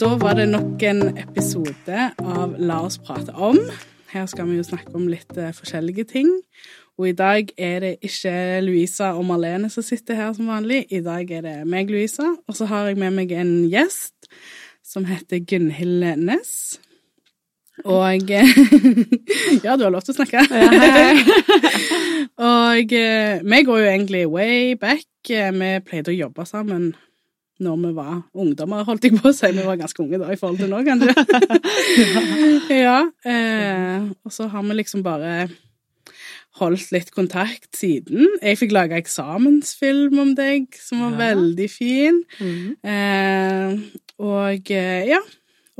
Da var det nok en episode av La oss prate om. Her skal vi jo snakke om litt eh, forskjellige ting. Og i dag er det ikke Louisa og Marlene som sitter her som vanlig. I dag er det meg, Louisa, og så har jeg med meg en gjest som heter Gunhild Næss. Og Ja, du har lov til å snakke. og eh, vi går jo egentlig way back. Vi pleide å jobbe sammen når vi var ungdommer, holdt jeg på å si. Vi var ganske unge da i forhold til nå, kanskje. ja. Eh, og så har vi liksom bare holdt litt kontakt siden. Jeg fikk laga eksamensfilm om deg, som var Ja. veldig fin. Mm. Eh, og eh, ja.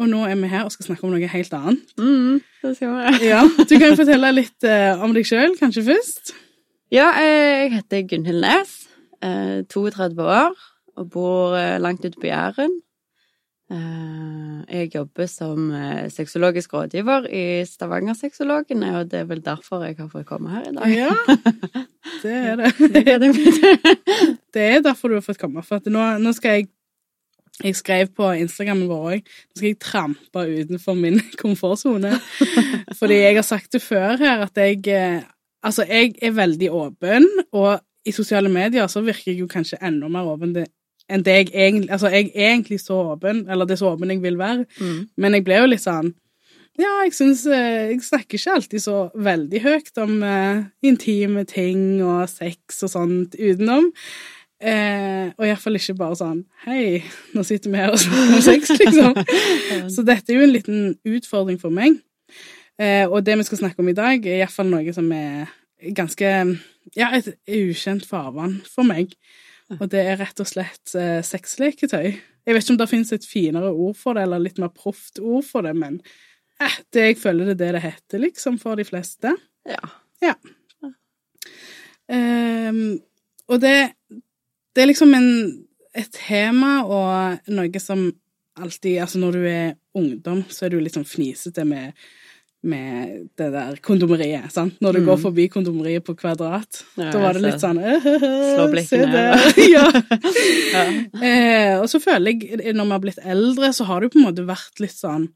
Og nå er vi her og skal snakke om noe helt annet. Mm, det skal vi. Ja, Du kan fortelle litt eh, om deg sjøl, kanskje først? Ja, eh, jeg heter Gunhild Næss, eh, 32 år, og bor eh, langt ute på Jæren. Eh, Jeg jobber som eh, sexologisk rådgiver i Stavanger-sexologene, og det er vel derfor jeg har fått komme her i dag. Ja, det er det. Det er er derfor du har fått komme. For at nå, nå skal jeg Jeg skrev på Instagrammen vår òg Nå skal jeg trampe utenfor min komfortsone. Fordi jeg har sagt det før her at jeg Altså, jeg er veldig åpen, og i sosiale medier så virker jeg jo kanskje enda mer åpen enn det jeg egentlig Altså, jeg er egentlig så åpen, eller det er så åpen jeg vil være, Mm. men jeg ble jo litt sånn ja, jeg syns Jeg snakker ikke alltid så veldig høyt om uh, intime ting og sex og sånt utenom. Eh, og iallfall ikke bare sånn Hei, nå sitter vi her og snakker om sex, liksom. Så dette er jo en liten utfordring for meg. Eh, og det vi skal snakke om i dag, er iallfall noe som er ganske Ja, et ukjent farvann for meg. Og det er rett og slett eh, sexleketøy. Jeg vet ikke om det finnes et finere ord for det, eller litt mer proft ord for det, men eh, det jeg føler det er det det heter, liksom, for de fleste. Ja. Ehm, og det, det er liksom en, et tema og noe som alltid Altså, når du er ungdom, så er du litt sånn fnisete med, med det der kondomeriet, sant? Når du Mm. går forbi kondomeriet på Kvadrat. Ja, da var det litt så- sånn Slå blikkene, ja. Ja. Eh, og så føler jeg, når vi har blitt eldre, så har det jo på en måte vært litt sånn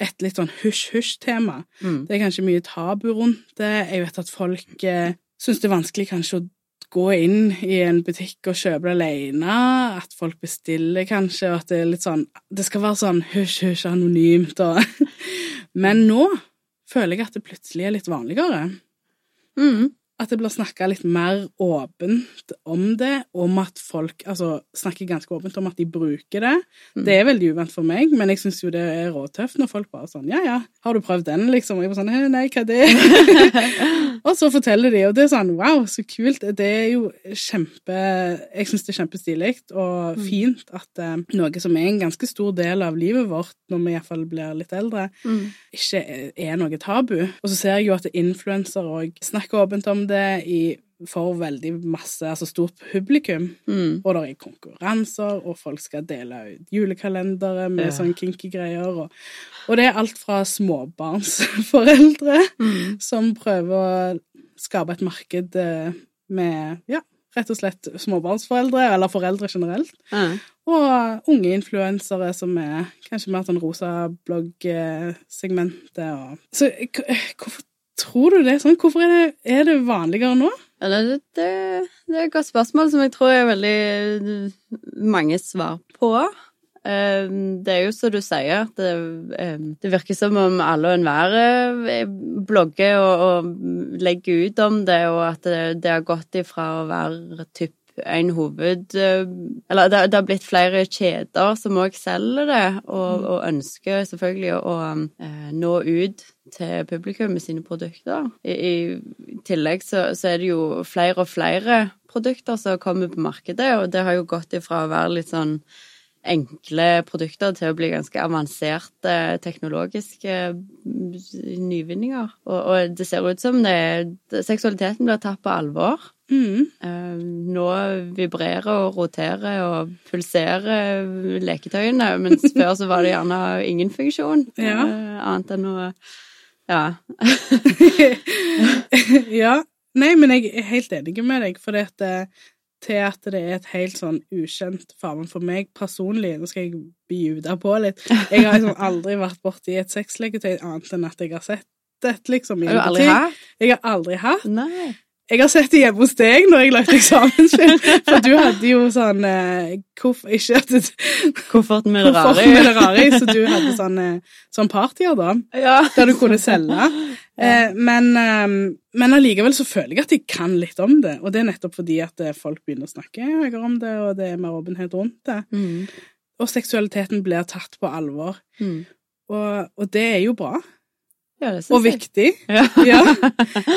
et litt sånn hysj-hysj-tema. Mm. Det er kanskje mye tabu rundt det. Jeg vet at folk eh, syns det er vanskelig kanskje å gå inn i en butikk og kjøpe det alene. At folk bestiller kanskje, og at det er litt sånn Det skal være sånn hysj-hysj, anonymt og Men nå føler jeg at det plutselig er litt vanligere. Mm. At det blir snakka litt mer åpent om det, om at folk altså, snakker ganske åpent om at de bruker det. Mm. Det er veldig uvant for meg, men jeg syns jo det er råtøft når folk bare sånn Ja, ja, har du prøvd den, liksom? Og jeg bare sånn Nei, hva er det? og så forteller de, og det er sånn Wow, så kult. Det er jo kjempe Jeg syns det er kjempestilig og Mm. fint at eh, noe som er en ganske stor del av livet vårt, når vi iallfall blir litt eldre, Mm. ikke er noe tabu. Og så ser jeg jo at influensere òg snakker åpent om det i, for veldig masse, altså stort publikum. Mm. Og det er konkurranser, og folk skal dele ut julekalendere med Ja. sånn kinky greier. Og, og det er alt fra småbarnsforeldre Mm. som prøver å skape et marked eh, med ja, rett og slett småbarnsforeldre, eller foreldre generelt. Mm. Og unge influensere som er kanskje mer sånn rosa blogg-segmentet. Og... Så hvorfor tror du det er sånn? Hvorfor er det, er det vanligere nå? Ja, det, det, det er et godt spørsmål som jeg tror er veldig mange svar på. Eh, Det er jo som du sier, at det, eh, det virker som om alle og enhver eh, blogger og, og legger ut om det, og at det har gått ifra å være typ en hoved eh, Eller det, det har blitt flere kjeder som òg selger det, og, og ønsker selvfølgelig å eh, nå ut til publikum med sine produkter. I, i tillegg så, så er det jo flere og flere produkter som kommer på markedet, og det har jo gått ifra å være litt sånn enkle produkter til å bli ganske avanserte teknologiske mm, nyvinninger. Og, og det ser ut som det, seksualiteten blir tatt på alvor. Mm. Eh, Nå vibrerer og roterer og pulserer leketøyene, mens før så var det gjerne ingen funksjon. Ja. eh, Annet enn å Ja. ja. Nei, men jeg er helt enig med deg, for det eh, til at det er et helt sånn ukjent farvann for meg personlig. Nå skal jeg bjude på litt. Jeg har liksom aldri vært borti et sexleketøy annet enn at jeg har sett det, liksom. Har du aldri hatt? Jeg har aldri hatt. Nei. Jeg har sett det hjemme hos deg når jeg lagde eksamensfilm, for du hadde jo sånn eh, koff, Ikke at det Kofferten med det rare i, så du hadde sånn, eh, sånn partyer da, Ja. der du kunne selge. Eh, men, eh, men allikevel så føler jeg at jeg kan litt om det, og det er nettopp fordi at eh, folk begynner å snakke høyere om det, og det er mer åpenhet rundt det. Mm. Og seksualiteten blir tatt på alvor, Mm. og, og det er jo bra, Ja, og jeg. viktig. Ja. Ja.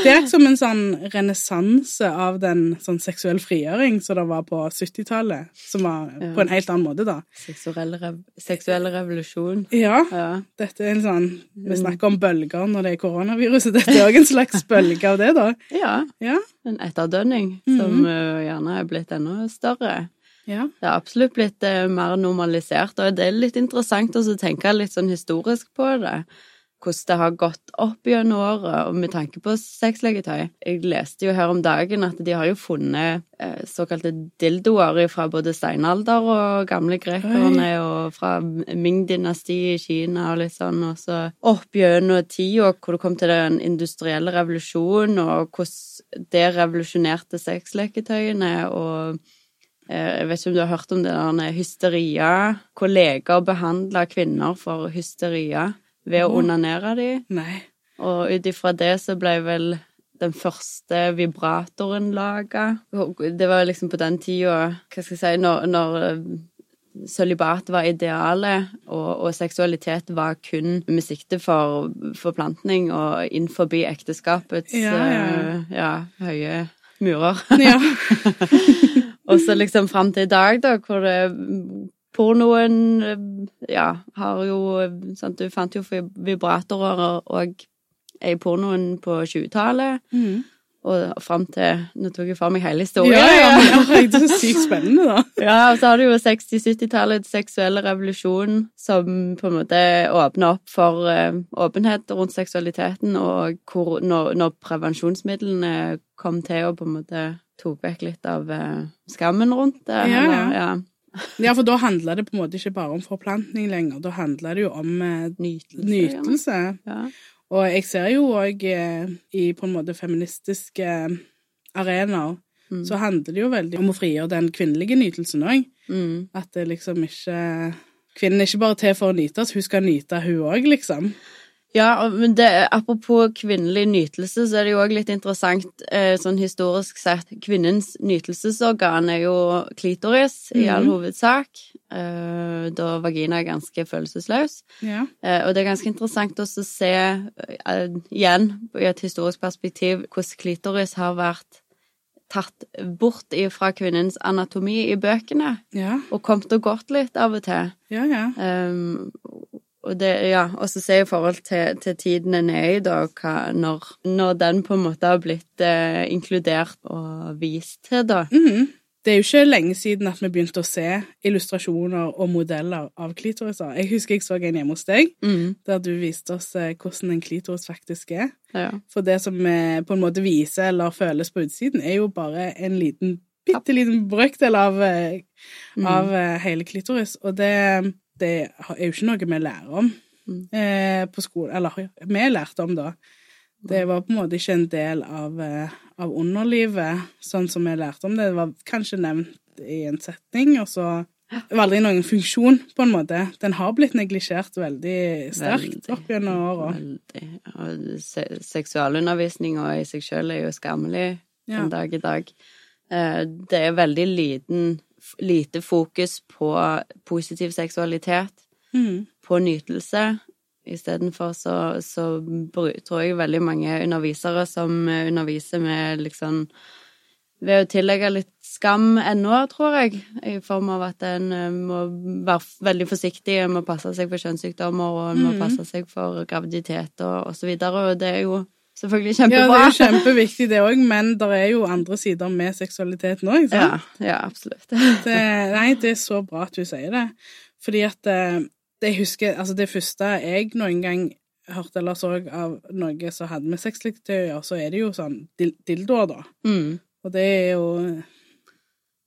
Det er som en sånn renessanse av den sånn seksuell frigjøring som det var på 70-tallet, som var Ja. på en helt annen måte, da. Seksuell, rev seksuell revolusjon. Ja, Ja. dette er en sånn Vi Mm. snakker om bølger når det er koronaviruset. Dette er òg en slags bølge av det, da. ja. Ja. En etterdønning som Mhm. eh, gjerne er blitt enda større. Ja. Det har absolutt blitt eh, mer normalisert, og det er litt interessant å tenke litt sånn historisk på det. Hvordan det har gått opp gjennom året, og med tanke på sexleketøy. Jeg leste jo her om dagen at de har jo funnet eh, såkalte dildoer fra både steinalder og gamle grekerne, og fra Ming-dynastiet i Kina og litt sånn, og så opp gjennom tida hvor det kom til den industrielle revolusjonen, og hvordan det revolusjonerte sexleketøyene, og Eh, Jeg vet ikke om du har hørt om det der hysteria, hvor leger behandla kvinner for hysteria ved å onanere dem. Nei. Og ut ifra det så ble vel den første vibratoren laga. Det var liksom på den tida, hva skal jeg si, når, når eh, sølibat var idealet, og, og seksualitet var kun med sikte for forplantning og innenfor ekteskapets Ja, ja. Uh, ja, høye murer. Ja. Og så liksom fram til i dag, da, hvor det Pornoen eh, ja, har jo sant, Du fant jo vibratorer og i pornoen på 20-tallet, Mm. og fram til Nå tok jeg for meg hele historien. Ja, ja, men det er sykt spennende, da. Ja, og så har du jo 60-70-tallets seksuelle revolusjon, som på en måte åpner opp for eh, åpenhet rundt seksualiteten, og hvor, når, når prevensjonsmidlene kom til å på en måte tok vekk litt av eh, skammen rundt det. Ja, ja. ja. Ja, for da handler det på en måte ikke bare om forplantning lenger, da handler det jo om eh, Nytelse. nytelse. Ja. Og jeg ser jo òg i på en måte feministiske arenaer, Mm. så handler det jo veldig om å frigjøre den kvinnelige nytelsen òg. Mm. At det liksom ikke Kvinnen er ikke bare til for å nytes, hun skal nyte, hun òg, liksom. Ja, men det, apropos kvinnelig nytelse, så er det jo òg litt interessant eh, sånn historisk sett. Kvinnens nytelsesorgan er jo klitoris i all Mhm. hovedsak, eh, da vagina er ganske følelsesløs. Ja. Eh, og det er ganske interessant også å se, igjen i et historisk perspektiv, hvordan klitoris har vært tatt bort fra kvinnens anatomi i bøkene, Ja, og kommet og gått litt av og til. ja. ja. Um, og det, ja, og så se i forhold til, til tiden en er i, da, hva, når, når den på en måte har blitt eh, inkludert og vist til, da. Mhm. Det er jo ikke lenge siden at vi begynte å se illustrasjoner og modeller av klitoriser. Jeg husker jeg så en hjemme hos deg, Mm, der du viste oss eh, hvordan en klitoris faktisk er. ja. For det som eh, på en måte viser eller føles på utsiden, er jo bare en liten, bitte liten brøkdel av, eh, Mm. av hele klitoris. Og det, det er jo ikke noe vi lærer om Mm. eh, på skolen. Eller vi lærte om det. Det var på en måte ikke en del av, eh, av underlivet, sånn som vi lærte om det. Det var kanskje nevnt i en setning, og så det var aldri noen funksjon, på en måte. Den har blitt neglisjert veldig sterkt opp gjennom åra. Og se, seksualundervisninga i seg sjøl er jo skammelig Ja. en dag i dag. Eh, det er veldig liten, lite fokus på positiv seksualitet. Mm. på nytelse. Istedenfor så, så tror jeg veldig mange undervisere som eh, underviser med liksom Ved å tillegge litt skam ennå, tror jeg, i form av at en eh, må være veldig forsiktig, en må passe seg for kjønnssykdommer, og en må Mhm. passe seg for graviditet og, og så videre, og det er jo selvfølgelig kjempebra. Ja, det er jo kjempeviktig det òg, men det er jo andre sider med seksualiteten òg. Ja, ja, absolutt. Det, nei, det er så bra at du sier det. Fordi at eh, det jeg husker Altså, det første jeg noen gang hørte eller så av noe som hadde med sexleketøy å så er det jo sånn dil dildoer, da. Mm. Og det er jo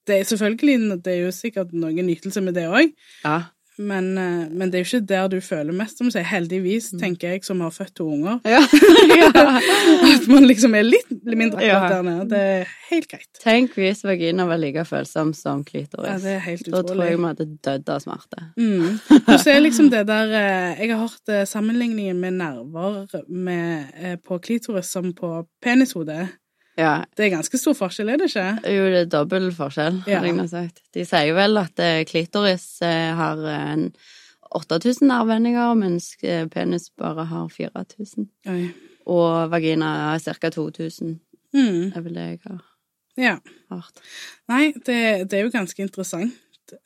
det er selvfølgelig Det er jo sikkert noen nytelse med det òg, Ja. Men, eh, men det er jo ikke der du føler mest, som seg. Heldigvis, tenker jeg, som har født to unger. Ja. ja. At man liksom er litt mindre Ja. akkurat der nede. Det er helt greit. Tenk hvis vagina var like følsom som Ja, klitoris. det er helt da tror jeg utrolig. vi hadde dødd av smerte. Mm. Du så er liksom det der eh, Jeg har hørt eh, sammenligningen med nerver med, på klitoris som på penishode. Ja. Det er ganske stor forskjell, er det ikke? Jo, det er dobbel forskjell, Ja. har nå sagt. De sier vel at eh, klitoris eh, har eh, 8000 nervevendinger, mens eh, penis bare har 4000. Oi. Og vagina er ca. 2000, Mm. er vel det jeg har Ja. hørt. Nei, det, det er jo ganske interessant.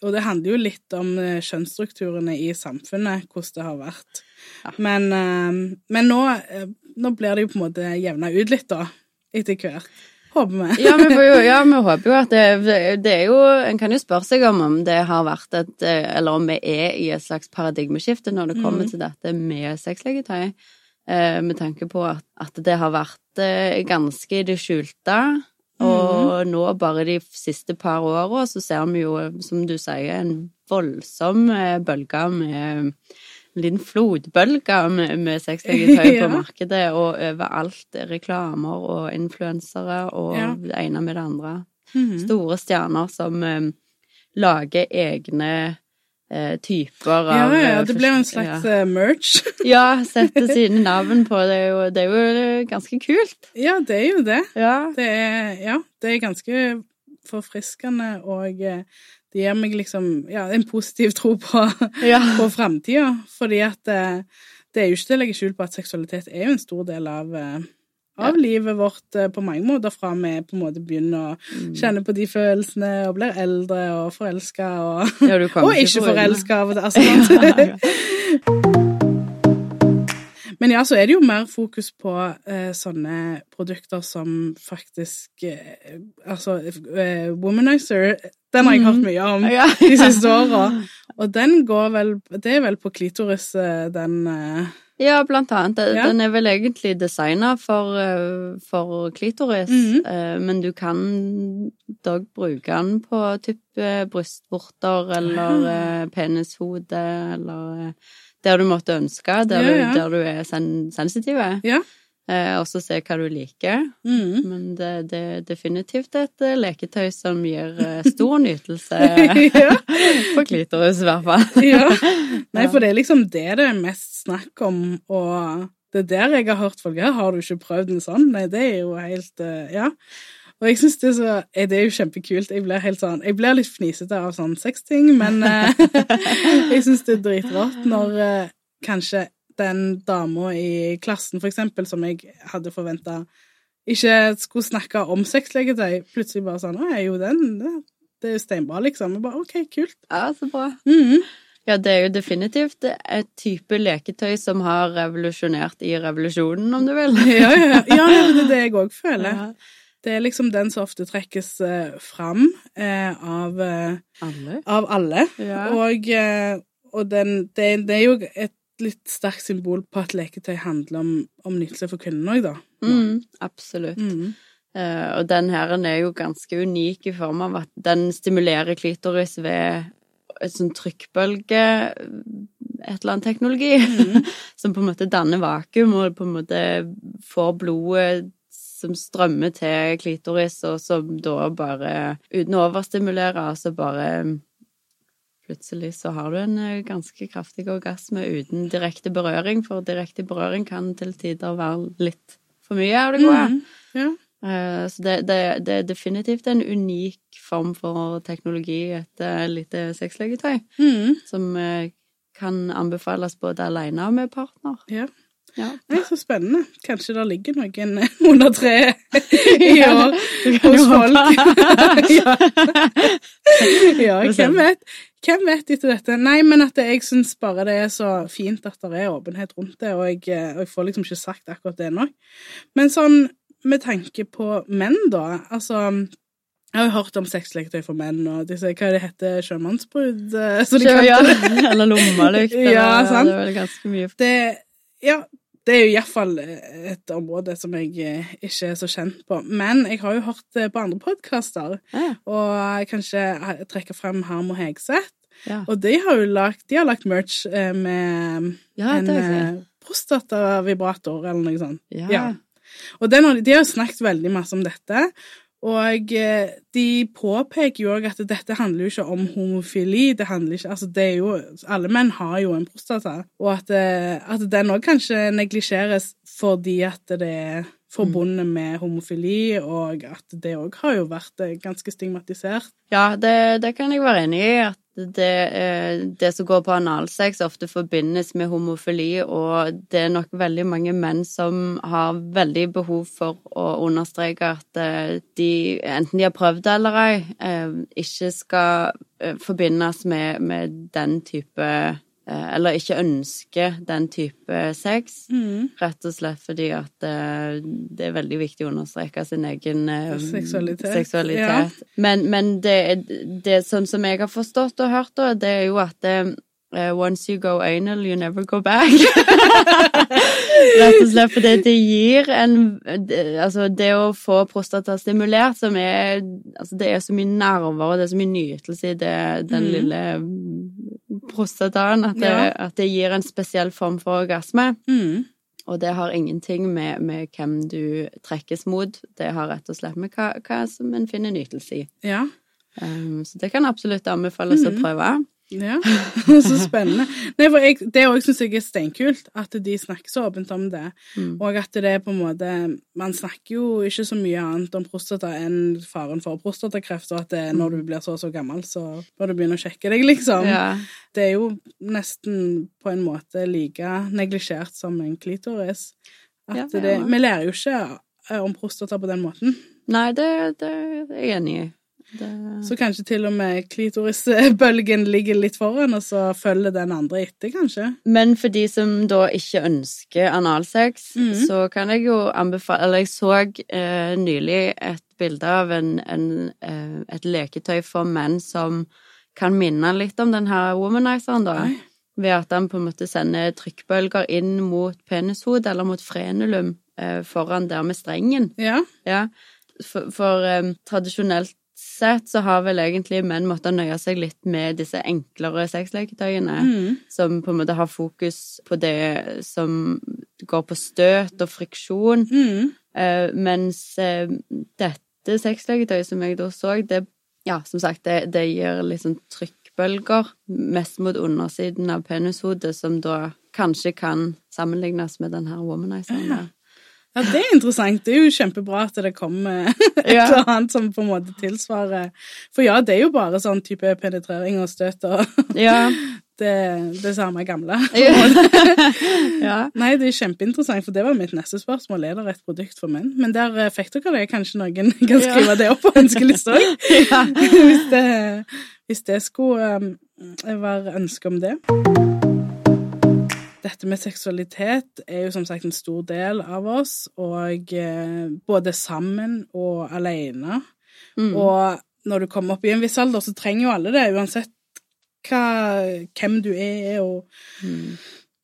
Og det handler jo litt om eh, kjønnsstrukturene i samfunnet, hvordan det har vært. Ja. Men, eh, men nå, eh, nå blir det jo på en måte jevna ut litt, da, etter hvert. Håper vi. Ja, vi, jo, ja, vi håper jo at det, det er jo En kan jo spørre seg om om det har vært et eh, Eller om vi er i et slags paradigmeskifte når det kommer mm. til dette med sexlegetøy. Eh, med tanke på at, at det har vært eh, ganske i det skjulte. Og Mhm. nå, bare de siste par åra, så ser vi jo, som du sier, en voldsom bølge med en liten flodbølge med, med sexlegetøy Ja. på markedet, og overalt reklamer og influensere og Ja. det ene med det andre. Mhm. Store stjerner som um, lager egne uh, typer Ja, av ja, eh, det blir jo en slags eh, merch. Ja, setter sine navn på. Det er, jo, det er jo ganske kult. ja, det er jo det. Ja. Det er, ja, det er ganske forfriskende, og det gir meg liksom ja, en positiv tro på, ja. på framtida. Fordi at eh, det er jo ikke til å legge skjul på at seksualitet er jo en stor del av, av av livet vårt eh, på mange måter, fra vi på en måte begynner å Mm. kjenne på de følelsene og blir eldre og forelska og, Ja, og ikke forelska. Altså, Ja, ja. Men ja, så er det jo mer fokus på eh, sånne produkter som faktisk eh, Altså, eh, Womanizer, den har jeg hørt mye om Ja. de siste åra. Og den går vel Det er vel på klitoris, eh, den eh, Ja, blant annet. Ja. Den er vel egentlig designa for, eh, for klitoris, Mhm. eh, men du kan dog bruke den på type brystvorter eller eh, penishode eller der du måtte ønske, der, Ja, ja. Du, der du er sen sensitiv. Ja. Eh, og så se hva du liker. mm. Men det, det er definitivt et eh, leketøy som gir eh, stor nytelse For på klitoris, i hvert fall. ja. Nei, for det er liksom det det er mest snakk om, og det er der jeg har hørt folk ja, har du ikke prøvd en sånn? Nei, det er jo helt eh, Ja. Og jeg syns det eh, Det er jo kjempekult. Jeg blir helt sånn Jeg blir litt fnisete av sånn sexting, men eh, jeg syns det er dritrått når eh, kanskje den dama i klassen, for eksempel, som jeg hadde forventa ikke skulle snakke om sexleketøy, plutselig bare sånn Å, jo, den det, det er jo steinbra, liksom. Jeg bare OK, kult. Ja, så bra. Mhm. Ja, det er jo definitivt et type leketøy som har revolusjonert i revolusjonen, om du vil. ja, ja, ja. ja, det er det jeg òg føler. Ja. Det er liksom den som ofte trekkes eh, fram eh, av, eh, Alle. av alle. Ja. Og, og den, det, det er jo et litt sterkt symbol på at leketøy handler om, om nytelse for kvinnen òg, da. Mm, absolutt. Mm. Uh, og den her er jo ganske unik i form av at den stimulerer klitoris ved et sånn trykkbølge et eller annet teknologi Mm. som på en måte danner vakuum og på en måte får blodet som strømmer til klitoris, og som da bare, uten å overstimulere, så bare Plutselig så har du en eh, ganske kraftig orgasme uten direkte berøring, for direkte berøring kan til tider være litt for mye av det gode. Mm. Ja. Eh, Så det, det, det er definitivt en unik form for teknologi, et eh, lite sexlegetøy, Mm. som kan anbefales både alene og med partner. ja. Ja. er så spennende. Kanskje det ligger noen under treet i år hos folk. ja. ja, hvem vet? Hvem vet etter dette? Nei, men at jeg syns bare det er så fint at det er åpenhet rundt det, og jeg, og jeg får liksom ikke sagt akkurat det nå. Men sånn med tanke på menn, da, altså jeg har jo hørt om sexleketøy for menn, og disse, hva det heter sjømannsbrudd? eh, Ja. Eller lommelykt. Ja, sant. Det er vel ganske mye det Ja, det er jo iallfall et område som jeg eh, ikke er så kjent på. Men jeg har jo hørt på andre podkaster, Ja. og kanskje trekke frem Harm og Hegseth. Ja. Og de har jo lagt, de har lagt merch eh, med Ja, en eh, prostatavibrator eller noe sånt. Ja. Og den, har- de har jo snakket veldig masse om dette. Og eh, de påpeker jo òg at dette handler jo ikke om homofili. Det handler ikke, altså det er jo, Alle menn har jo en prostata. Og at, eh, at den òg kanskje neglisjeres fordi at det er forbundet med homofili, og at det òg har jo vært eh, ganske stigmatisert. Ja, det, det kan jeg være enig i. At det, eh, det som går på analsex, ofte forbindes med homofili, og det er nok veldig mange menn som har veldig behov for å understreke at eh, de, enten de har prøvd det eller ei, eh, ikke skal forbindes med, med den type Eller ikke ønsker den type sex. Rett og slett fordi at eh, det er veldig viktig å understreke sin egen seksualitet. Seksualitet, Ja. Men, men det, det sånn som jeg har forstått og hørt, da, det er jo at eh, Once you go anal, you never go back. Rett og slett fordi det gir en det- Altså, det å få prostata stimulert, som er Altså, det er så mye nerver, og det er så mye nytelse i det, den mm. lille prostataen, at det, Ja. at det gir en spesiell form for orgasme. Mm. Og det har ingenting med, med hvem du trekkes mot. Det har rett og slett med hva, hva som en finner nytelse i. Ja. Um, så det kan absolutt anbefales å Mhm. prøve. Ja, så spennende. Nei, for jeg, det òg syns jeg er steinkult, at de snakker så åpent om det. Mm. Og at det er på en måte Man snakker jo ikke så mye annet om prostata enn faren for prostatakreft, og at det, når du blir så og så gammel, så bør du begynne å sjekke deg, liksom. Ja. Det er jo nesten på en måte like neglisjert som en klitoris. At Ja, det. vi lærer jo ikke eh, om prostata på den måten. Nei, det, det er jeg enig i. Det, Så kanskje til og med klitorisbølgen ligger litt foran, og så følger den andre etter, kanskje. men for de som da ikke ønsker analsex, Mhm. så kan jeg jo anbefale Eller jeg så eh, nylig et bilde av en, en, eh, et leketøy for menn som kan minne litt om den her womanizeren, da. Oi. Ved at han på en måte sender trykkbølger inn mot penishodet, eller mot frenulum eh, foran der med strengen. Ja. Ja, for, for eh, tradisjonelt sett så har vel egentlig menn måttet nøye seg litt med disse enklere sexleketøyene, Mm. som på en måte har fokus på det som går på støt og friksjon, Mm. eh, mens eh, dette sexleketøyet som jeg da så, det, ja, som sagt, det, det gir litt sånn trykkbølger, mest mot undersiden av penishodet, som da kanskje kan sammenlignes med den her womanizeren. Ja. Ja, det er interessant. Det er jo kjempebra at det kommer et eller annet som på en måte tilsvarer For ja, det er jo bare sånn type penetrering og støt og Ja. det, det samme gamle. ja. Nei, det er kjempeinteressant, for det var mitt neste spørsmål. Er det et produkt for menn? Men der eh, fikk dere det. Kanskje noen kan skrive det opp på ønskelista òg? Ja. hvis, det- hvis det skulle um, være ønske om det. Dette med seksualitet er jo som sagt en stor del av oss, og eh, både sammen og alene. Mm. Og når du kommer opp i en viss alder, så trenger jo alle det, uansett hva, hvem du er, og Mm.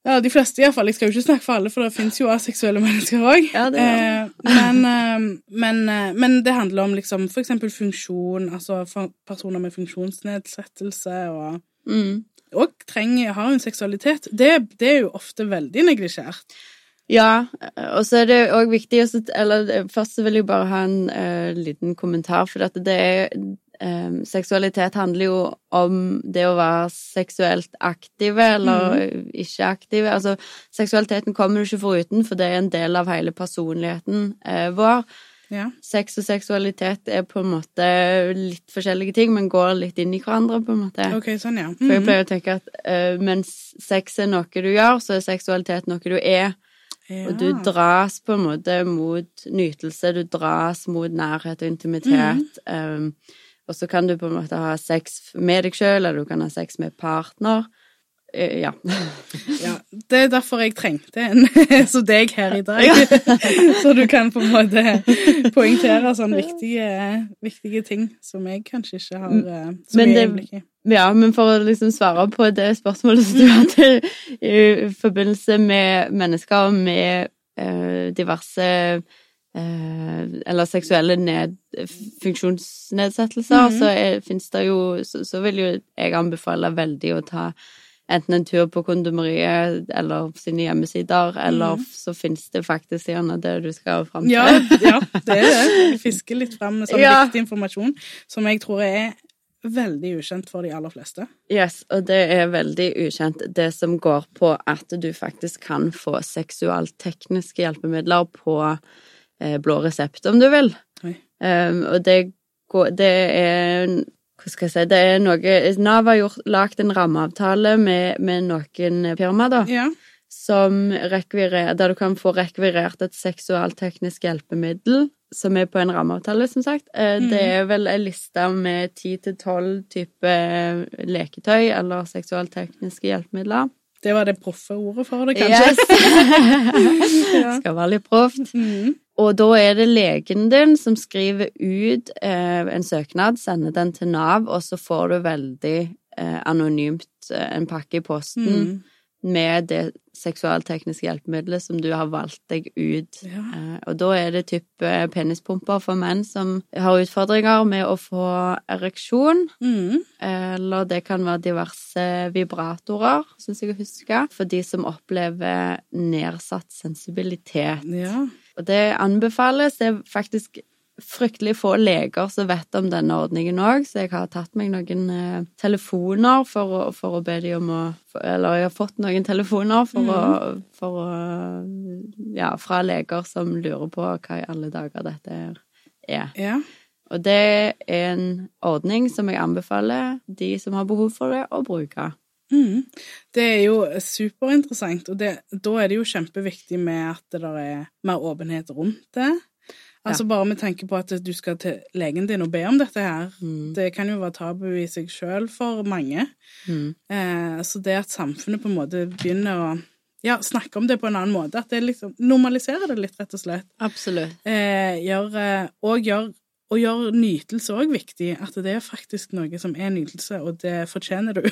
ja, de fleste iallfall. Jeg skal jo ikke snakke for alle, for det fins jo aseksuelle mennesker òg. Ja, eh, men, eh, men, eh, men det handler om liksom for eksempel funksjon, altså personer med funksjonsnedsettelse og Mm. Trenger, har en seksualitet. Det, det er jo ofte veldig neglisjert. Ja, og så er det òg viktig også, Eller først så vil jeg bare ha en uh, liten kommentar, for at det er um, Seksualitet handler jo om det å være seksuelt aktive eller ikke aktive. Altså, seksualiteten kommer du ikke foruten, for det er en del av hele personligheten uh, vår. Ja. Sex og seksualitet er på en måte litt forskjellige ting, men går litt inn i hverandre, på en måte. Ok, sånn, ja. For jeg Mhm. pleier å tenke at uh, mens sex er noe du gjør, så er seksualitet noe du er. ja. Og du dras på en måte mot nytelse, du dras mot nærhet og intimitet. Um, og så kan du på en måte ha sex med deg sjøl, eller du kan ha sex med partner. Eh, ja. Ja, det er derfor jeg trengte en som deg her i dag. Så du kan på en måte poengtere sånne viktige, viktige ting som jeg kanskje ikke har så Men mye det- innblikk i. Ja, men for å liksom svare på det spørsmålet som du hadde i forbindelse med mennesker med uh, diverse eh, eller seksuelle ned, funksjonsnedsettelser, Mhm. så er, finnes det jo så, så vil jo jeg anbefale veldig å ta enten en tur på kondomeriet eller sine hjemmesider, eller så finnes det faktisk gjerne det du skal fram til. Ja, ja, det er det. Fiske fisker litt fram med sånn Ja. viktig informasjon som jeg tror er veldig ukjent for de aller fleste. Yes, og det er veldig ukjent, det som går på at du faktisk kan få seksualtekniske hjelpemidler på eh, blå resept, om du vil. Um, og det, går, det er Hva skal jeg si Det er noe Nav har gjort, lagt en rammeavtale med, med noen firmaer, da, Ja. som rekvirer, der du kan få rekvirert et seksualteknisk hjelpemiddel, som er på en rammeavtale, som sagt. Eh, Det Mhm. er vel en liste med ti til tolv typer leketøy eller seksualtekniske hjelpemidler. Det var det proffe ordet for det, kanskje. Ja. Skal være litt proft. Mm. Og da er det legen din som skriver ut eh, en søknad, sender den til Nav, og så får du veldig eh, anonymt eh, en pakke i posten Mhm. Med det seksualtekniske hjelpemiddelet som du har valgt deg ut. Ja. Eh, og da er det type penispumper for menn som har utfordringer med å få ereksjon. Mm. Eller det kan være diverse vibratorer, syns jeg å huske, for de som opplever nedsatt sensibilitet. ja. Og det anbefales. Det er faktisk fryktelig få leger som vet om denne ordningen òg, så jeg har tatt meg noen eh, telefoner for å, for å be de om å for, Eller jeg har fått noen telefoner for å, for å Ja, fra leger som lurer på hva i alle dager dette er. ja. Og det er en ordning som jeg anbefaler de som har behov for det, å bruke. Mm. Det er jo superinteressant, og det, da er det jo kjempeviktig med at det der er mer åpenhet rundt det. Altså bare med tanke på at du skal til legen din og be om dette her. Mm. Det kan jo være tabu i seg sjøl for mange. Mm. Eh, så det at samfunnet på en måte begynner å ja, snakke om det på en annen måte, at det liksom normaliserer det litt, rett og slett, Absolutt. eh, gjør, eh, og gjør og gjøre nytelse òg viktig. At det er faktisk noe som er nytelse, og det fortjener du.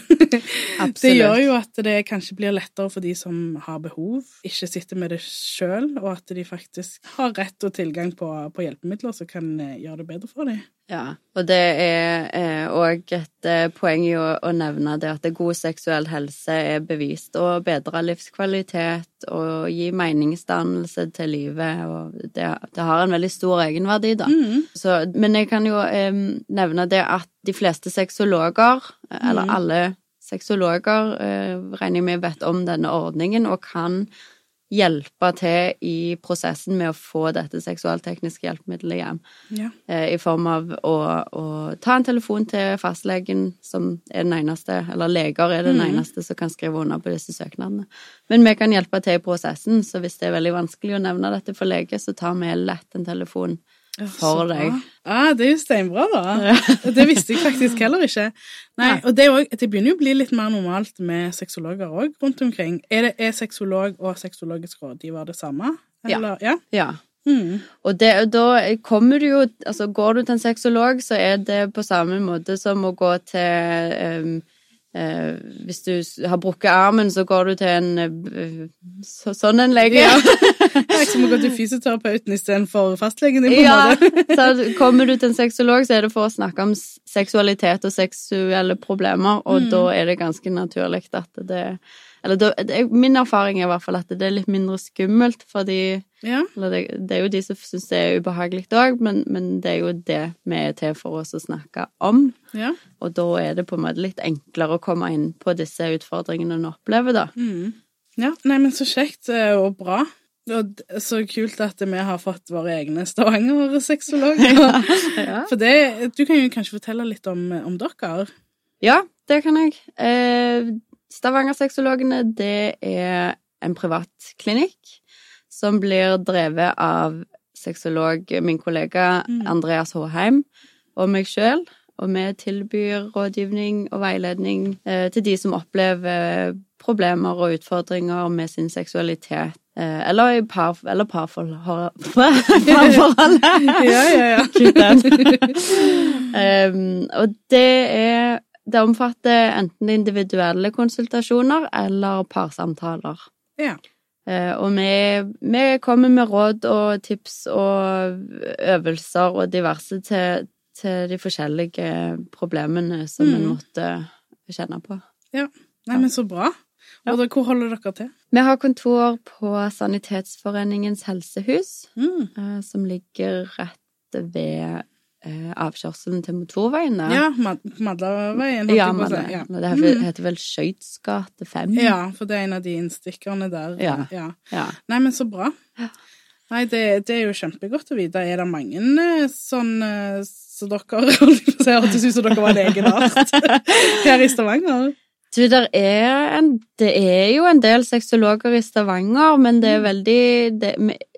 det gjør jo at det kanskje blir lettere for de som har behov, ikke sitter med det sjøl, og at de faktisk har rett og tilgang på, på hjelpemidler som kan eh, gjøre det bedre for dem. Ja, og det er òg et eh, poeng i å, å nevne det at god seksuell helse er bevist å bedre livskvalitet og gi meningsdannelse til livet, og det, det har en veldig stor egenverdi, da. Mm. Så, men jeg kan jo eh, nevne det at de fleste sexologer, eller mm. alle sexologer, eh, regner jeg med vet om denne ordningen og kan hjelpe til i prosessen med å få dette seksualtekniske hjelpemiddelet hjem. Ja. Eh, I form av å, å ta en telefon til fastlegen, som er den eneste, eller leger er den mm. eneste som kan skrive under på disse søknadene. Men vi kan hjelpe til i prosessen, så hvis det er veldig vanskelig å nevne dette for lege, så tar vi lett en telefon For deg. Ja, det er jo steinbra, da. Det visste jeg faktisk heller ikke. Nei, og det, også, det begynner jo å bli litt mer normalt med sexologer òg rundt omkring. Er, det, er sexolog og sexologisk rådgiver det samme? Eller, ja. Ja. Mm. Og, det, og da kommer du jo Altså, går du til en sexolog, så er det på samme måte som å gå til em, eh, Hvis du har brukket armen, så går du til en eh, så, sånn en lege. Ja. Det er som å gå til fysioterapeuten istedenfor fastlegen din, på Ja, så kommer du til en sexolog, så er det for å snakke om seksualitet og seksuelle problemer, og Mm. da er det ganske naturlig at det Eller det, min erfaring er i hvert fall at det er litt mindre skummelt, fordi Ja. Eller det, det er jo de som syns det er ubehagelig òg, men, men det er jo det vi er til for oss å snakke om. ja. Og da er det på en måte litt enklere å komme inn på disse utfordringene en opplever, da. Mm. ja. Nei, men så kjekt eh, og bra. Og så kult at vi har fått våre egne Stavanger-sexologer. Ja. For det, du kan jo kanskje fortelle litt om, om dere? Ja, det kan jeg. Eh, Stavanger-sexologene, det er en privat klinikk som blir drevet av sexolog, min kollega Mm. Andreas Håheim, og meg sjøl. Og vi tilbyr rådgivning og veiledning eh, til de som opplever problemer og utfordringer med sin seksualitet. Eh, eller i par, eller parforhold parforholdet. Ja, ja, ja. Um, og det er Det omfatter enten individuelle konsultasjoner eller parsamtaler. Ja. Eh, og vi, vi kommer med råd og tips og øvelser og diverse til, til de forskjellige problemene som en Mm. måtte kjenne på. Nei, men så bra. Og da, hvor holder dere til? Vi har kontor på Sanitetsforeningens helsehus, Mm. eh, som ligger rett ved avkjørselen til motorveiene. Ja, Mad Madlaveien. Ja, Madla. ja. det heter, Mm. heter vel Skøyts gate 5? ja, for det er en av de innstikkerne der. Ja. ja. Ja. Nei, men så bra. Ja. Nei, det, det er jo kjempegodt å vite. Er det mange eh, sånn eh, så dere holdt hørtes ut som dere var en egen art her i Stavanger? Du, er en, det er jo en del sexologer i Stavanger, men det er Mm. veldig det,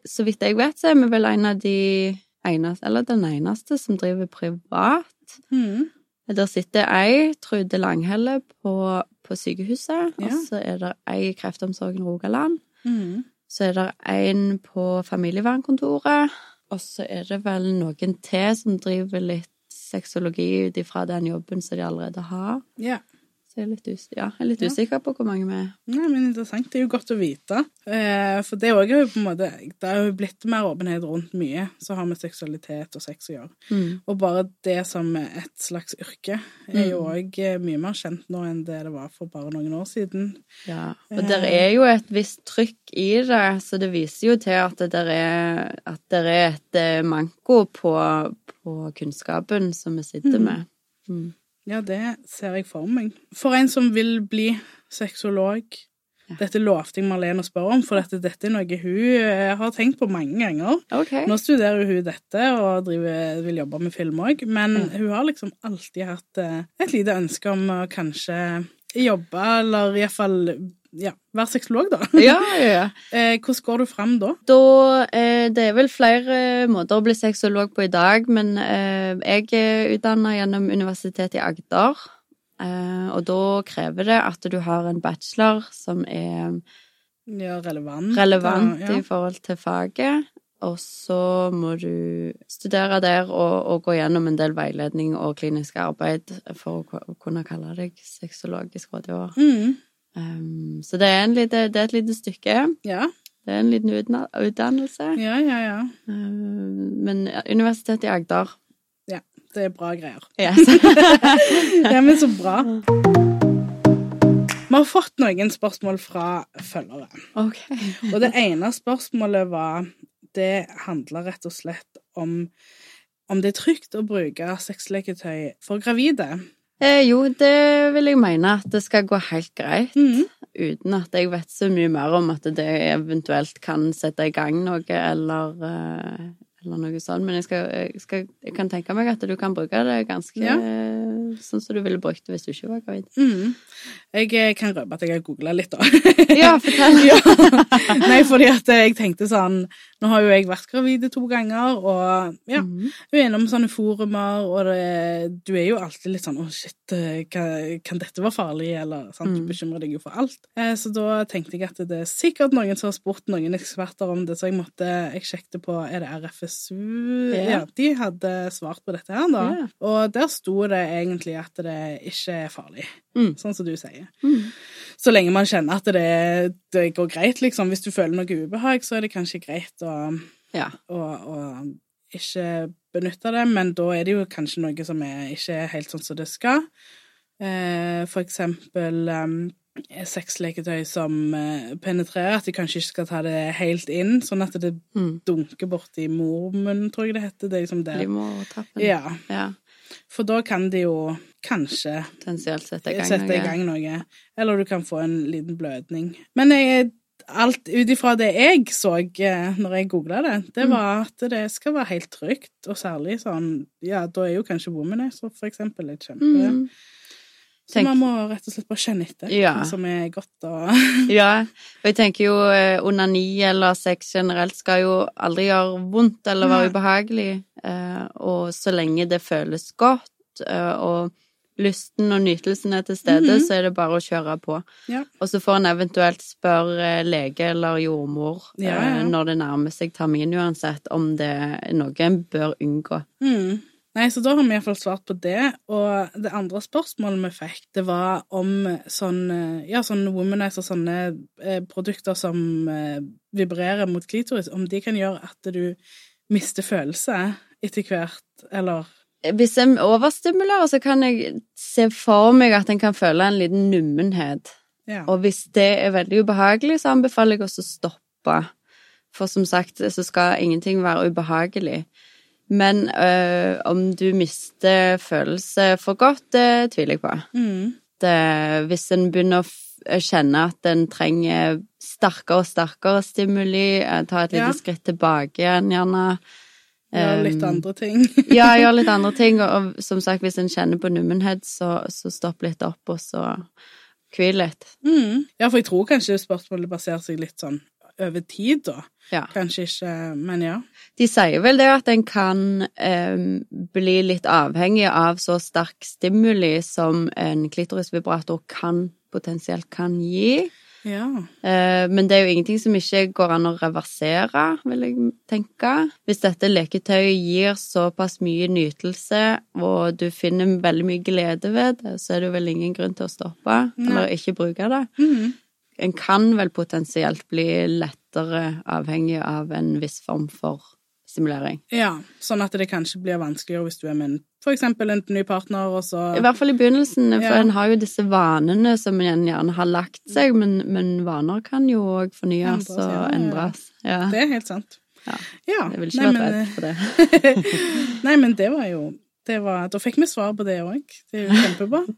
Så vidt jeg vet, så er vi vel en av de eneste, eller den eneste, som driver privat. Mm. Der sitter ei, Trude Langhelle, på, på sykehuset, Ja. og så er det ei i Kreftomsorgen Rogaland. Mm. Så er det en på familievernkontoret, og så er det vel noen til som driver litt sexologi ut ifra den jobben som de allerede har. Ja. Så jeg er litt, us ja, jeg er litt Ja. usikker på hvor mange vi er. Nei, men interessant. Det er jo godt å vite. Eh, for det er jo på en måte Det har jo blitt mer åpenhet rundt mye som har med seksualitet og sex å gjøre. Mm. Og bare det som et slags yrke er jo Mm. òg mye mer kjent nå enn det det var for bare noen år siden. Ja, og det er jo et visst trykk i det, så det viser jo til at det der er, at det er et eh, manko på, på kunnskapen som vi sitter Mm. med. Mm. Ja, det ser jeg for meg. For en som vil bli sexolog Ja. Dette lovte jeg Marlene å spørre om, for dette, dette er noe hun eh, har tenkt på mange ganger. Okay. Nå studerer hun dette og driver, vil jobbe med film òg, men mm. hun har liksom alltid hatt eh, et lite ønske om å kanskje jobbe, eller iallfall ja, være sexolog, da. Ja, ja, ja. Eh, Hvordan går du fram da? Da, eh, det er vel flere måter å bli sexolog på i dag, men eh, jeg er utdanna gjennom Universitetet i Agder. Eh, og da krever det at du har en bachelor som er Ja, relevant. relevant i forhold til faget. Og så må du studere der og, og gå gjennom en del veiledning og klinisk arbeid for å kunne kalle deg sexologisk rådgiver. Mm, Um, så det er, en lite, det er et lite stykke. ja, Det er en liten utdannelse. ja, ja, ja. Um, men Universitetet i Agder Ja. Det er bra greier. yes. Ja, men så bra. Vi har fått noen spørsmål fra følgere. Ok. Og det ene spørsmålet var Det handler rett og slett om om det er trygt å bruke sexleketøy for gravide. Eh, jo, det vil jeg mene at det skal gå helt greit. Mm. uten at jeg vet så mye mer om at det eventuelt kan sette i gang noe, eller, eh, eller noe sånt. Men jeg, skal, jeg, skal, jeg kan tenke meg at du kan bruke det ganske Ja. Eh, sånn som du ville brukt det hvis du ikke var gravid. Mm. Jeg eh, kan røpe at jeg har googla litt, da. Ja, fortell. ja. Nei, fordi at jeg tenkte sånn Nå har jo jeg vært gravid to ganger, og ja, mm. du er innom sånne forumer, og det, du er jo alltid litt sånn Å, shit, eh, kan, kan dette være farlig? Eller sant, du Mm. bekymrer deg jo for alt. Eh, så da tenkte jeg at det er sikkert noen som har spurt noen eksperter om det, så jeg måtte Jeg sjekket på Er det RFSU? Ja. Ja, de hadde svart på dette her, da. Ja. Og der sto det egentlig at det ikke er farlig. Mm. Sånn som du sier. Mm. Så lenge man kjenner at det, det går greit, liksom. Hvis du føler noe ubehag, så er det kanskje greit å, Ja. å, å ikke benytte det, men da er det jo kanskje noe som er, ikke er helt sånn som det skal. Eh, for eksempel um, sexleketøy som eh, penetrerer, at de kanskje ikke skal ta det helt inn, sånn at det Mm. dunker borti mormunnen, tror jeg det heter. Det er liksom det. Livmortappen. Ja, ja. For da kan de jo kanskje sette i gang sette i gang noe. Eller du kan få en liten blødning. Men jeg, alt ut ifra det jeg så eh, når jeg googla det, det Mm. var at det skal være helt trygt, og særlig sånn Ja, da er jo kanskje womanizer for eksempel et kjempe Mm. Så man må rett og slett bare kjenne etter Ja. som er godt og Ja, og jeg tenker jo eh, onani eller sex generelt skal jo aldri gjøre vondt eller være Nei. ubehagelig, eh, og så lenge det føles godt, eh, og lysten og nytelsen er til stede, Mhm. så er det bare å kjøre på. Ja. Og så får en eventuelt spørre lege eller jordmor Ja, når det nærmer seg termin uansett, om det er noe en bør unngå. Mm. Nei, så da har vi iallfall svart på det. Og det andre spørsmålet vi fikk, det var om sånn eh, Ja, sånn womanizer, sånne eh, produkter som eh, vibrerer mot klitoris, om de kan gjøre at du mister følelse etter hvert, eller Hvis jeg overstimulerer, så kan jeg se for meg at en kan føle en liten nummenhet. Ja. Og hvis det er veldig ubehagelig, så anbefaler jeg også å stoppe. For som sagt, så skal ingenting være ubehagelig. Men øh, om du mister følelse for godt, det tviler jeg på. Mm. Det, hvis en begynner å kjenne at en trenger sterkere og sterkere stimuli, eh, ta et lite Ja. skritt tilbake igjen, gjerne. Gjøre litt Um, andre ting. ja, gjøre litt andre ting. Og, og som sagt, hvis en kjenner på nummenhet, så, så stopp litt opp, og så hvil litt. Mm. Ja, for jeg tror kanskje spørsmålet baserer seg litt sånn over tid, da. Ja. Kanskje ikke Men ja. De sier vel det at en kan eh, bli litt avhengig av så sterk stimuli som en klitorisvibrator kan potensielt kan gi. Ja. Eh, men det er jo ingenting som ikke går an å reversere, vil jeg tenke. Hvis dette leketøyet gir såpass mye nytelse, og du finner veldig mye glede ved det, så er det vel ingen grunn til å stoppe, Nei. eller ikke bruke det. Mm. En kan vel potensielt bli lettere avhengig av en viss form for stimulering. ja. Sånn at det kanskje blir vanskeligere hvis du er med en, for eksempel en ny partner, og så I hvert fall i begynnelsen, for Ja. en har jo disse vanene som en gjerne har lagt seg, men, men vaner kan jo òg fornyes og ja. endres. Ja. Det er helt sant. Ja. ja. Jeg vil ikke Nei, være men, redd for det. Nei, men det var jo var, Da fikk vi svar på det òg. Det er jo kjempebra.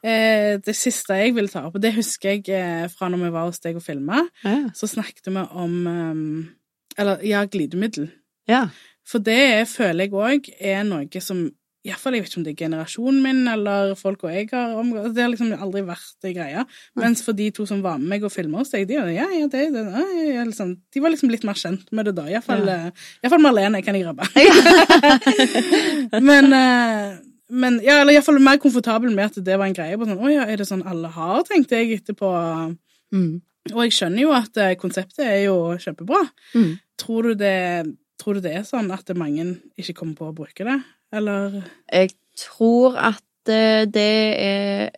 Eh, det siste jeg vil ta opp, og det husker jeg eh, fra når vi var hos deg og filma, Ja. så snakket vi om um, Eller ja, glidemiddel. ja. For det føler jeg òg er noe som Iallfall, jeg vet ikke om det er generasjonen min eller folk og jeg har omgått Det har liksom aldri vært ei greie. Mens for de to som var med meg og filma hos deg, de, ja, ja, det, det, ja, liksom, de var liksom litt mer kjent med det da. Iallfall Ja. ja. Iallfall Marlene kan jeg grabbe. men eh, men ja, eller iallfall mer komfortabel med at det var en greie. På sånn, Å ja, er det sånn alle har, tenkte jeg etterpå. Mm. Og jeg skjønner jo at eh, konseptet er jo kjempebra. Mm. Tror du det, tror du det er sånn at mange ikke kommer på å bruke det, eller? Jeg tror at eh, det er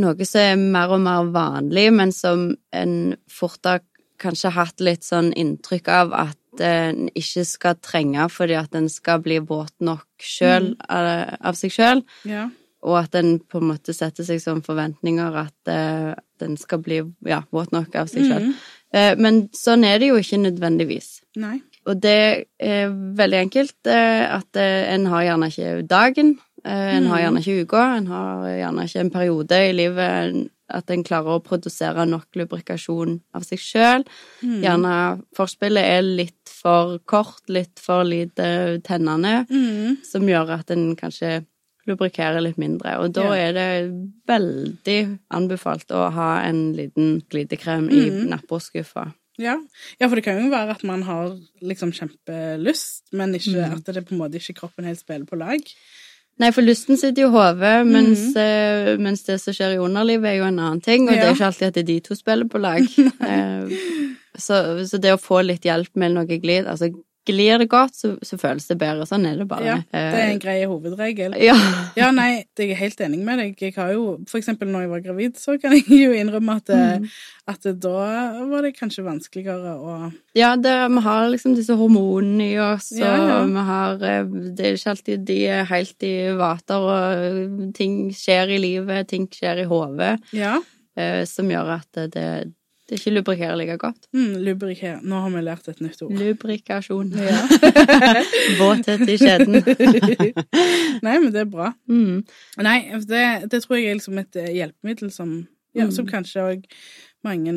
noe som er mer og mer vanlig, men som en fort har kanskje hatt litt sånn inntrykk av at en ikke skal trenge fordi at en skal bli våt nok sjøl av, av seg sjøl, Ja. og at en på en måte setter seg som forventninger at eh, den skal bli ja, våt nok av seg sjøl. Mm. Eh, men sånn er det jo ikke nødvendigvis. Nei. Og det er veldig enkelt at eh, en har gjerne ikke dagen, eh, en har gjerne ikke uka, en har gjerne ikke en periode i livet at en klarer å produsere nok lubrikasjon av seg sjøl. Mhm. Gjerne forspillet er litt for kort, litt for lite tennende, Mhm. som gjør at en kanskje lubrikerer litt mindre. Og da Ja. er det veldig anbefalt å ha en liten glidekrem i Mhm. nattbordskuffa. Ja. ja, for det kan jo være at man har liksom kjempelyst, men ikke, mm. at det på en måte ikke kroppen helt spiller på lag. Nei, for lysten sitter jo i hodet, mens, mens, uh, mens det som skjer i underlivet, er jo en annen ting. Og det Ja. er ikke alltid at det er de to spiller på lag. uh, så, så det å få litt hjelp med noe glid Altså, glir det godt, så, så føles det bedre. Sånn er det bare. Ja, det er Eh, en grei hovedregel. ja. Ja, nei, jeg er helt enig med deg. Jeg har jo, for eksempel når jeg var gravid, så kan jeg jo innrømme at, eh, Mm. at da var det kanskje vanskeligere å ja det, vi har liksom disse hormonene i oss, og Ja, ja. vi har eh, Det er ikke alltid de er helt i vater, og ting skjer i livet, ting skjer i hodet, Ja. eh, som gjør at det, det, er ikke lubrikere like godt. Mm, lubrikere. Nå har vi lært et nytt ord. Lubrikasjon. Ja. Våthet i skjeden. Nei, men det er bra. Mm. Nei, det, det tror jeg er liksom et eh, hjelpemiddel som, ja, Mm. som kanskje òg mange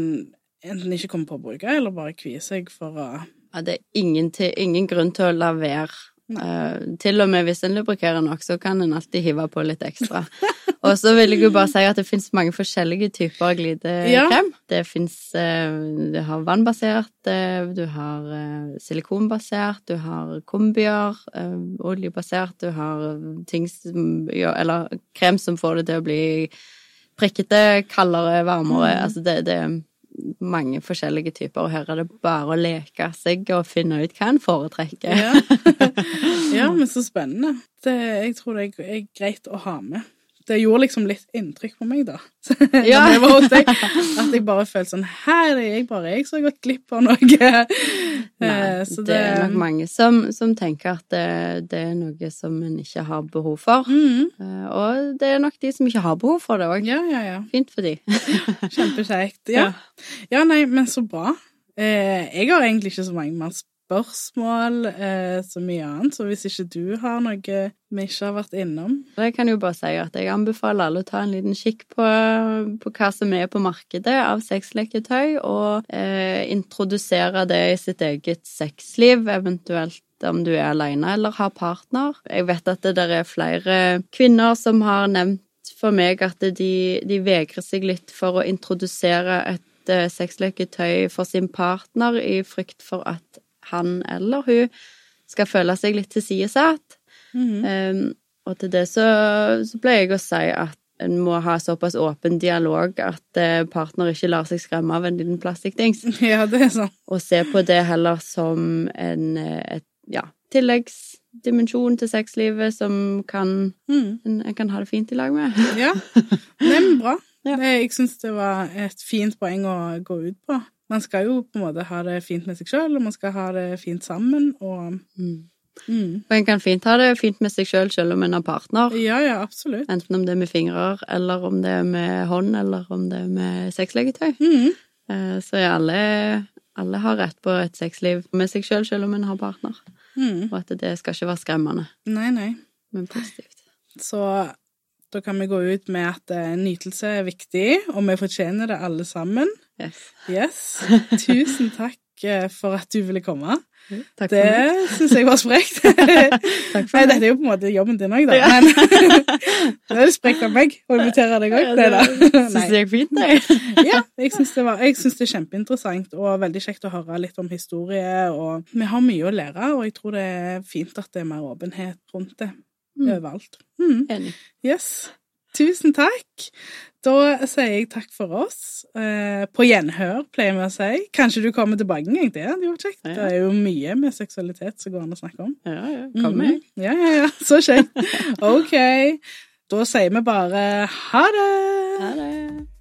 enten ikke kommer på å bruke, eller bare kvier seg for å Ja, det er ingen, til, ingen grunn til å la være. Uh, til og med hvis en lubrikerer nok, så kan en alltid hive på litt ekstra. Og så vil jeg jo bare si at det finnes mange forskjellige typer glidekrem. Ja. Det fins Du har vannbasert, eh, du har eh, silikonbasert, du har kombier, eh, oljebasert, du har ting som Eller krem som får det til å bli prikkete, kaldere, varmere. Mm. Altså det, det er mange forskjellige typer, og her er det bare å leke seg og finne ut hva en foretrekker. Ja. ja, men så spennende. Det, jeg tror det er greit å ha med. Det gjorde liksom litt inntrykk på meg, da. Ja. Jeg var hos deg. At jeg bare følte sånn Her er jeg bare jeg som har gått glipp av noe. Nei, Eh, så det er nok mange som, som tenker at det, det er noe som en ikke har behov for. Mm. Eh, Og det er nok de som ikke har behov for det òg. Ja, ja, ja. Fint for de. Kjempekjekt. Ja. ja, nei, men så bra. Eh, jeg har egentlig ikke så mange mer spørsmål eh, så mye annet, så hvis ikke du har noe vi ikke har vært innom Jeg kan jo bare si at jeg anbefaler alle å ta en liten kikk på, på hva som er på markedet av sexleketøy, og eh, introdusere det i sitt eget sexliv, eventuelt om du er alene eller har partner. Jeg vet at det der er flere kvinner som har nevnt for meg at de, de vegrer seg litt for å introdusere et eh, sexleketøy for sin partner i frykt for at han eller hun skal føle seg litt tilsidesatt. Mhm. Um, og til det så, så pleier jeg å si at en må ha såpass åpen dialog at eh, partner ikke lar seg skremme av en liten plastikkdings, Ja, det er sånn. og se på det heller som en eh, et, ja, tilleggsdimensjon til sexlivet som kan, Mm. en, en kan ha det fint i lag med. Ja. Men bra. Ja. Det, jeg syns det var et fint poeng å gå ut på. Man skal jo på en måte ha det fint med seg sjøl, og man skal ha det fint sammen, og Mm. mm. Og en kan fint ha det fint med seg sjøl selv om en har partner. Ja, ja, absolutt. Enten om det er med fingrer, eller om det er med hånd, eller om det er med sexlegetøy. Mm. Eh, Så er alle, alle har rett på et sexliv med seg sjøl, selv, selv om en har partner. Mm. Og at det skal ikke være skremmende, Nei, nei. men positivt. Så da kan vi gå ut med at eh, nytelse er viktig, og vi fortjener det alle sammen. Yes. Yes. Tusen takk eh, for at du ville komme. Takk Det for meg. syns jeg var sprekt. Takk for Nei, dette er jo på en måte jobben din òg, da. Ja. Men det er sprekt av meg å invitere deg òg. Ja, Det, det syns jeg gikk fint, jeg. Ja, jeg syns det, det er kjempeinteressant og veldig kjekt å høre litt om historie. Og vi har mye å lære, og jeg tror det er fint at det er mer åpenhet rundt det. Overalt. Mm. Enig. Yes. Tusen takk. Da sier jeg takk for oss. Eh, på gjenhør, pleier vi å si. Kanskje du kommer tilbake en gang. Det hadde jo kjekt. Ja. Det er jo mye med seksualitet som går an å snakke om. Ja, ja. Kom med. Mm. Ja, ja, ja. Så kjekt. OK. Da sier vi bare ha det. Ha det.